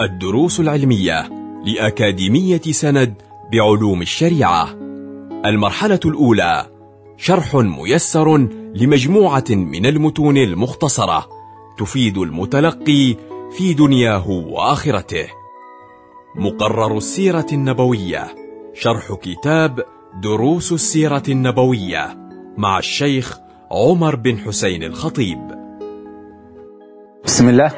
الدروس العلمية لأكاديمية سند بعلوم الشريعة. المرحلة الأولى شرح ميسر لمجموعة من المتون المختصرة تفيد المتلقي في دنياه وآخرته. مقرر السيرة النبوية شرح كتاب دروس السيرة النبوية مع الشيخ عمر بن حسين الخطيب. بسم الله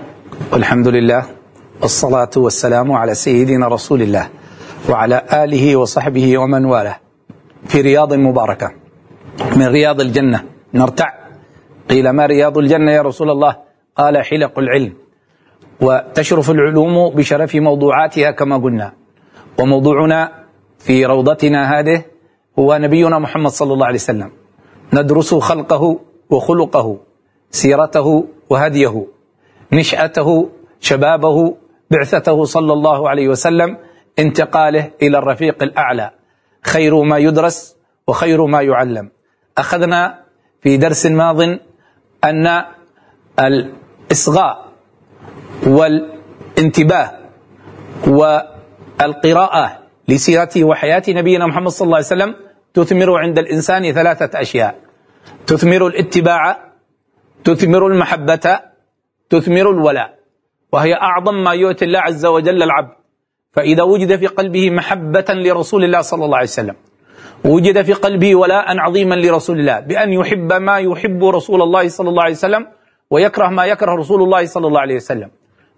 والحمد لله. والصلاة والسلام على سيدنا رسول الله وعلى آله وصحبه ومن والاه. في رياض مباركة. من رياض الجنة. نرتع. قيل ما رياض الجنة يا رسول الله؟ قال حلق العلم. وتشرف العلوم بشرف موضوعاتها كما قلنا. وموضوعنا في روضتنا هذه هو نبينا محمد صلى الله عليه وسلم. ندرس خلقه وخلقه سيرته وهديه نشأته شبابه بعثته صلى الله عليه وسلم انتقاله إلى الرفيق الأعلى. خير ما يدرس وخير ما يعلم. أخذنا في درس ماض أن الإصغاء والانتباه والقراءة لسيرته وحياة نبينا محمد صلى الله عليه وسلم تثمر عند الإنسان ثلاثة أشياء. تثمر الاتباع تثمر المحبة تثمر الولاء. وهي أعظم ما يؤتي الله عز وجل العبد. فإذا وجد في قلبه محبة لرسول الله صلى الله عليه وسلم وجد في قلبه ولاء عظيما لرسول الله بأن يحب ما يحب رسول الله صلى الله عليه وسلم ويكره ما يكره رسول الله صلى الله عليه وسلم.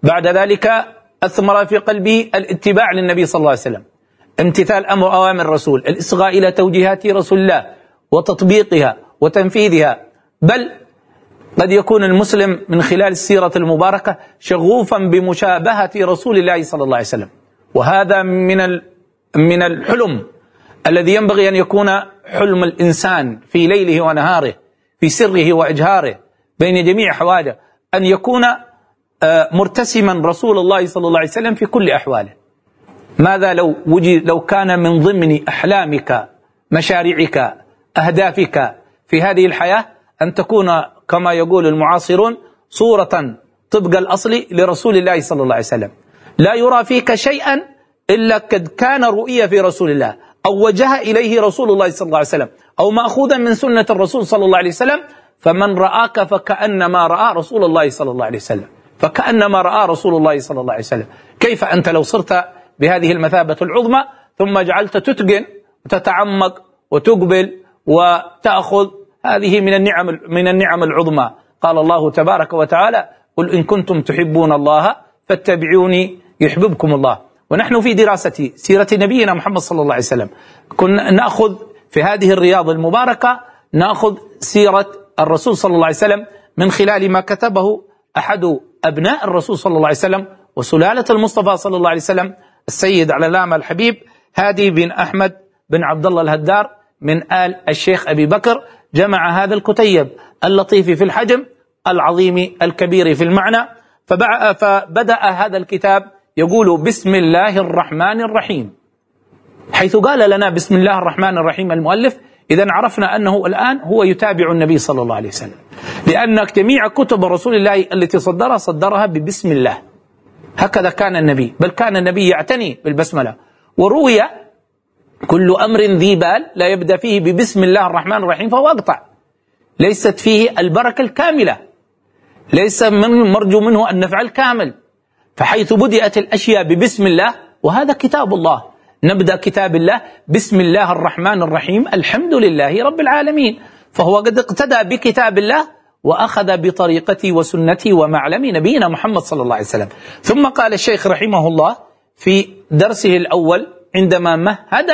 بعد ذلك أثمر في قلبه الاتباع للنبي صلى الله عليه وسلم امتثال أمر أوامر الرسول الإصغاء إلى توجيهات رسول الله وتطبيقها وتنفيذها بل قد يكون المسلم من خلال السيرة المباركة شغوفا بمشابهة رسول الله صلى الله عليه وسلم. وهذا من من الحلم الذي ينبغي أن يكون حلم الإنسان في ليله ونهاره في سره وإجهاره بين جميع أحواله أن يكون مرتسما رسول الله صلى الله عليه وسلم في كل أحواله. ماذا لو وجد لو كان من ضمن أحلامك مشاريعك أهدافك في هذه الحياة أن تكون كما يقول المعاصرون صورة طبق الأصل لرسول الله صلى الله عليه وسلم. لا يرى فيك شيئا إلا قد كان رؤية في رسول الله أو وجه إليه رسول الله صلى الله عليه وسلم أو مأخوذا من سنة الرسول صلى الله عليه وسلم فمن رآك فكأنما رأى رسول الله صلى الله عليه وسلم. فكأنما رأى رسول الله صلى الله عليه وسلم. كيف أنت لو صرت بهذه المثابة العظمى ثم جعلت تتقن وتتعمق وتقبل وتأخذ هذه من النعم من النعم العظمى. قال الله تبارك وتعالى قل إن كنتم تحبون الله فاتبعوني يحببكم الله. ونحن في دراسة سيرة نبينا محمد صلى الله عليه وسلم. كنا نأخذ في هذه الرياض المباركة نأخذ سيرة الرسول صلى الله عليه وسلم من خلال ما كتبه أحد أبناء الرسول صلى الله عليه وسلم وسلالة المصطفى صلى الله عليه وسلم السيد علامة الحبيب هادي بن أحمد بن عبد الله الهدار من آل الشيخ أبي بكر جمع هذا الكتيب اللطيف في الحجم العظيم الكبير في المعنى فبدأ هذا الكتاب يقول بسم الله الرحمن الرحيم. حيث قال لنا بسم الله الرحمن الرحيم المؤلف إذا عرفنا أنه الآن هو يتابع النبي صلى الله عليه وسلم. لأن جميع كتب رسول الله التي صدرها صدرها ببسم الله. هكذا كان النبي بل كان النبي يعتني بالبسملة. وروي كل أمر ذي بال لا يبدأ فيه ببسم الله الرحمن الرحيم فهو أقطع. ليست فيه البركة الكاملة. ليس من مرجو منه النفع الكامل. فحيث بدأت الأشياء ببسم الله وهذا كتاب الله. نبدأ كتاب الله بسم الله الرحمن الرحيم الحمد لله رب العالمين. فهو قد اقتدى بكتاب الله وأخذ بطريقتي وسنتي ومعلم نبينا محمد صلى الله عليه وسلم. ثم قال الشيخ رحمه الله في درسه الأول عندما مهد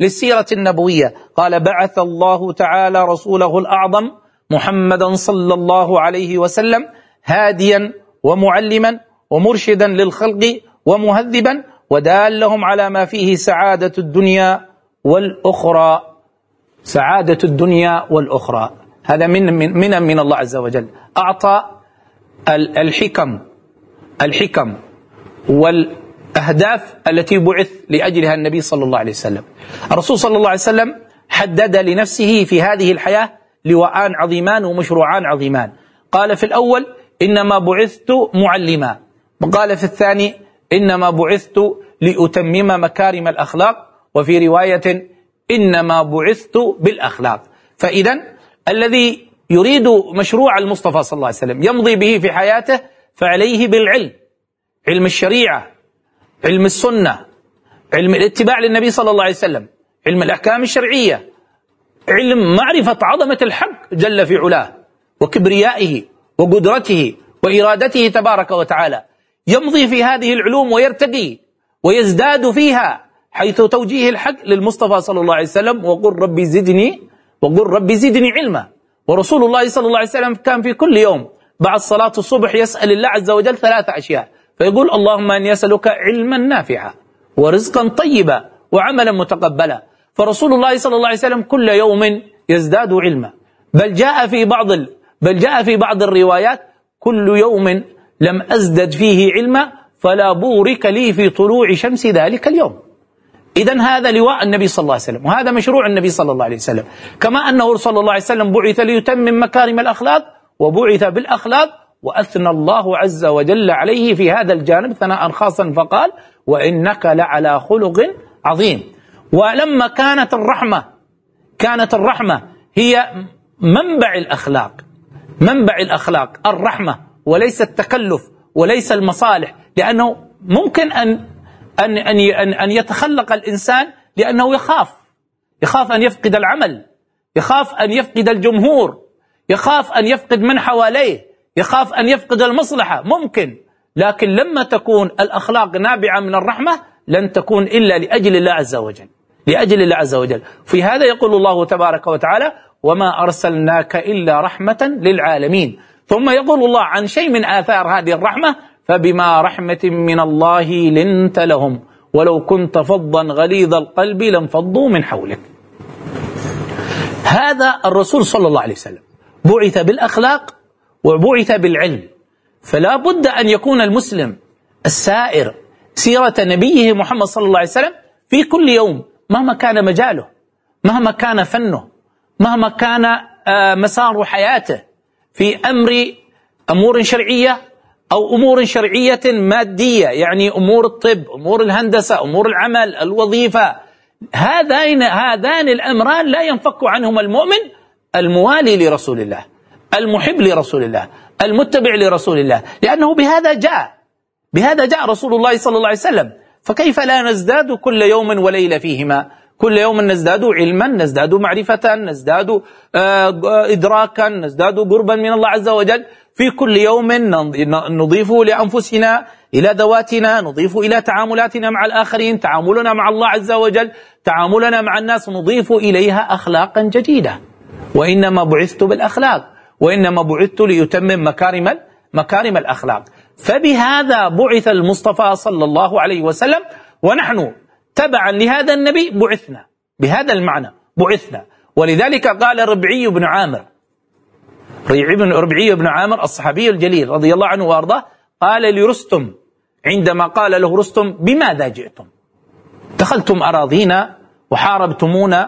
للسيرة النبوية. قال بعث الله تعالى رسوله الأعظم محمدا صلى الله عليه وسلم هاديا ومعلما ومرشدا للخلق ومهذبا ودالهم على ما فيه سعادة الدنيا والأخرى. سعادة الدنيا والأخرى. هذا من من من, الله عز وجل. أعطى الحكم الحكم والأهداف التي بعث لأجلها النبي صلى الله عليه وسلم. الرسول صلى الله عليه وسلم حدد لنفسه في هذه الحياة لواءان عظيمان ومشروعان عظيمان. قال في الأول إنما بعثت معلما. وقال في الثاني إنما بعثت لأتمم مكارم الأخلاق. وفي رواية إنما بعثت بالأخلاق. فإذا الذي يريد مشروع المصطفى صلى الله عليه وسلم يمضي به في حياته فعليه بالعلم. علم الشريعة علم السنة علم الاتباع للنبي صلى الله عليه وسلم علم الأحكام الشرعية علم معرفة عظمة الحق جل في علاه وكبريائه وقدرته وإرادته تبارك وتعالى. يمضي في هذه العلوم ويرتقي ويزداد فيها حيث توجيه الحق للمصطفى صلى الله عليه وسلم وقل ربي زدني وقل ربي زدني علما. ورسول الله صلى الله عليه وسلم كان في كل يوم بعد صلاة الصبح يسأل الله عز وجل ثلاث أشياء. فيقول اللهم أني أسألك علما نافعا ورزقا طيبا وعملا متقبلا. فرسول الله صلى الله عليه وسلم كل يوم يزداد علما. بل جاء في بعض ال... بل جاء في بعض الروايات كل يوم لم أزدد فيه علما فلا بورك لي في طلوع شمس ذلك اليوم. إذا هذا لواء النبي صلى الله عليه وسلم وهذا مشروع النبي صلى الله عليه وسلم. كما أنه صلى الله عليه وسلم بعث ليتمم مكارم الأخلاق وبعث بالأخلاق وأثنى الله عز وجل عليه في هذا الجانب ثناء خاصا فقال وإنك لعلى خلق عظيم. ولما كانت الرحمة كانت الرحمة هي منبع الأخلاق منبع الأخلاق الرحمة وليس التكلف وليس المصالح لأنه ممكن أن أن أن أن يتخلق الإنسان لأنه يخاف يخاف أن يفقد العمل يخاف أن يفقد الجمهور يخاف أن يفقد من حواليه. يخاف أن يفقد المصلحة ممكن لكن لما تكون الأخلاق نابعة من الرحمة لن تكون إلا لأجل الله عز وجل. لأجل الله عز وجل. في هذا يقول الله تبارك وتعالى وما أرسلناك إلا رحمة للعالمين. ثم يقول الله عن شيء من آثار هذه الرحمة فبما رحمة من الله لنت لهم ولو كنت فظا غليظ القلب لانفضوا من حولك. هذا الرسول صلى الله عليه وسلم. بعث بالأخلاق وبعث بالعلم. فلا بد أن يكون المسلم السائر سيرة نبيه محمد صلى الله عليه وسلم في كل يوم مهما كان مجاله مهما كان فنه مهما كان آه، مسار حياته في أمر أمور شرعية أو أمور شرعية مادية يعني أمور الطب أمور الهندسة أمور العمل الوظيفة. هذان هذان الأمران لا ينفك عنهما المؤمن الموالي لرسول الله. المحب لرسول الله المتبع لرسول الله لأنه بهذا جاء بهذا جاء رسول الله صلى الله عليه وسلم. فكيف لا نزداد كل يوم وليلة فيهما؟ كل يوم نزداد علما نزداد معرفة نزداد آه، إدراكا نزداد قربا من الله عز وجل. في كل يوم نضيف لأنفسنا إلى ذواتنا نضيف إلى تعاملاتنا مع الآخرين تعاملنا مع الله عز وجل تعاملنا مع الناس نضيف إليها أخلاقا جديدة. وإنما بعثت بالأخلاق. وإنما بعثت ليتمم مكارم مكارم الأخلاق. فبهذا بعث المصطفى صلى الله عليه وسلم ونحن تبعا لهذا النبي بعثنا بهذا المعنى بعثنا. ولذلك قال ربعي بن عامر ربعي بن عامر الصحابي الجليل رضي الله عنه وأرضاه قال لرستم عندما قال له رستم بماذا جئتم؟ دخلتم أراضينا وحاربتمونا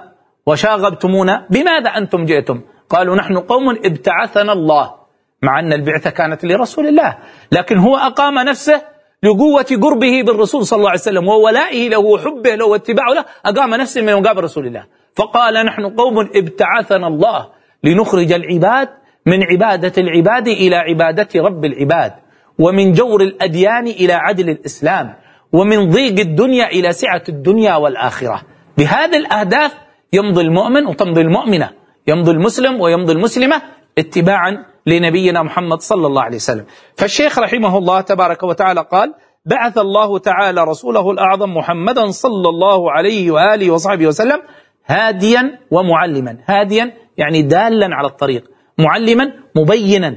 وشاغبتمونا بماذا أنتم جئتم؟ قالوا نحن قوم ابتعثنا الله مع أن البعثة كانت لرسول الله لكن هو أقام نفسه لقوة قربه بالرسول صلى الله عليه وسلم وولائه له وحبه له واتباعه له أقام نفسه من مقابل رسول الله. فقال نحن قوم ابتعثنا الله لنخرج العباد من عبادة العباد إلى عبادة رب العباد ومن جور الأديان إلى عدل الإسلام ومن ضيق الدنيا إلى سعة الدنيا والآخرة. بهذه الأهداف يمضي المؤمن وتمضي المؤمنة. يمضي المسلم ويمضي المسلمة اتباعا لنبينا محمد صلى الله عليه وسلم. فالشيخ رحمه الله تبارك وتعالى قال بعث الله تعالى رسوله الأعظم محمدا صلى الله عليه وآله وصحبه وسلم هاديا ومعلما. هاديا يعني دالا على الطريق. معلما مبينا.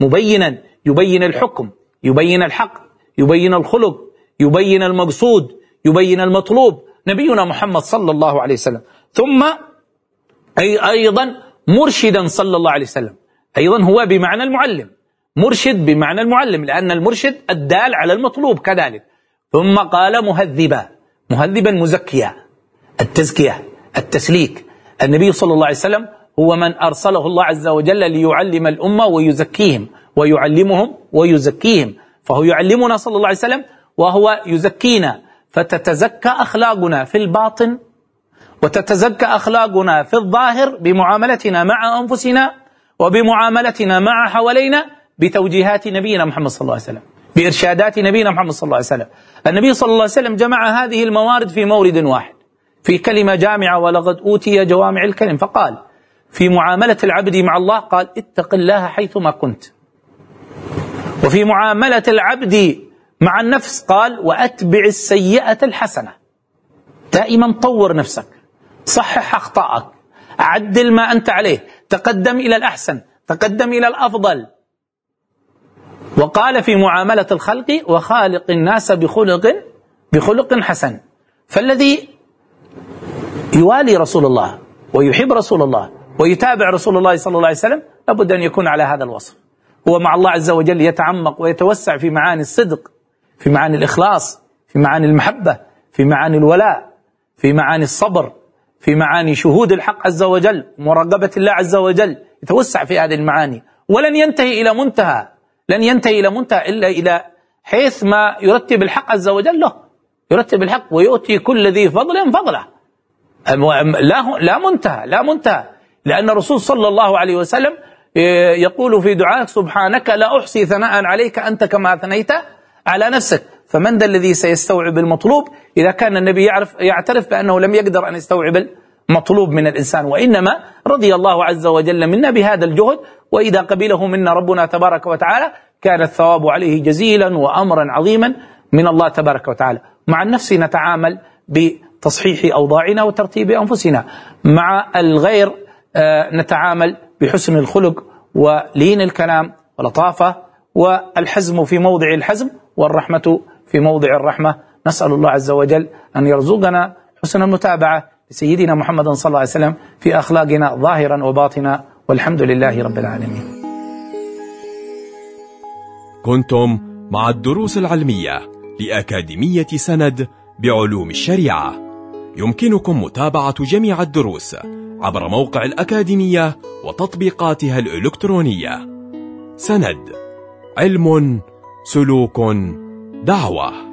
مبينا يبين الحكم يبين الحق يبين الخلق يبين المقصود يبين المطلوب. نبينا محمد صلى الله عليه وسلم. ثم أي أيضا مرشدا صلى الله عليه وسلم. أيضا هو بمعنى المعلم. مرشد بمعنى المعلم لأن المرشد الدال على المطلوب كذلك. ثم قال مهذبا. مهذبا مزكيا. التزكية التسليك. النبي صلى الله عليه وسلم هو من أرسله الله عز وجل ليعلم الأمة ويزكيهم ويعلمهم ويزكيهم. فهو يعلمنا صلى الله عليه وسلم وهو يزكينا. فتتزكى أخلاقنا في الباطن وتتزكى أخلاقنا في الظاهر بمعاملتنا مع أنفسنا وبمعاملتنا مع حوالينا بتوجيهات نبينا محمد صلى الله عليه وسلم بإرشادات نبينا محمد صلى الله عليه وسلم. النبي صلى الله عليه وسلم جمع هذه الموارد في مورد واحد في كلمة جامعة ولقد أوتي جوامع الكلم فقال في معاملة العبد مع الله قال اتق الله حيثما كنت. وفي معاملة العبد مع النفس قال وأتبع السيئة الحسنة. دائما طور نفسك. صحح أخطائك عدل ما أنت عليه. تقدم إلى الأحسن. تقدم إلى الأفضل. وقال في معاملة الخلق وخالق الناس بخلق بخلق حسن. فالذي يوالي رسول الله ويحب رسول الله ويتابع رسول الله صلى الله عليه وسلم لابد أن يكون على هذا الوصف. هو مع الله عز وجل يتعمق ويتوسع في معاني الصدق في معاني الإخلاص في معاني المحبة في معاني الولاء في معاني الصبر. في معاني شهود الحق عز وجل مراقبة الله عز وجل يتوسع في هذه المعاني. ولن ينتهي إلى منتهى لن ينتهي إلى منتهى إلا إلى حيث ما يرتب الحق عز وجل له. يرتب الحق ويؤتي كل ذي فضل فضله. لا لا منتهى لا منتهى. لأن الرسول صلى الله عليه وسلم إيه، يقول في دعائك سبحانك لا أحصي ثناء عليك أنت كما أثنيت على نفسك. فمن ذا الذي سيستوعب المطلوب؟ إذا كان النبي يعرف يعترف بأنه لم يقدر أن يستوعب المطلوب من الإنسان وإنما رضي الله عز وجل منا بهذا الجهد وإذا قبله منا ربنا تبارك وتعالى كان الثواب عليه جزيلا وأمرا عظيما من الله تبارك وتعالى. مع النفس نتعامل بتصحيح أوضاعنا وترتيب أنفسنا. مع الغير آه، نتعامل بحسن الخلق ولين الكلام ولطافة والحزم في موضع الحزم والرحمة في موضع الرحمة. نسأل الله عز وجل أن يرزقنا حسن المتابعة لسيدنا محمد صلى الله عليه وسلم في أخلاقنا ظاهرا وباطنا. والحمد لله رب العالمين. كنتم مع الدروس العلمية لأكاديمية سند بعلوم الشريعة. يمكنكم متابعة جميع الدروس عبر موقع الأكاديمية وتطبيقاتها الإلكترونية. سند علم سلوك دعوة.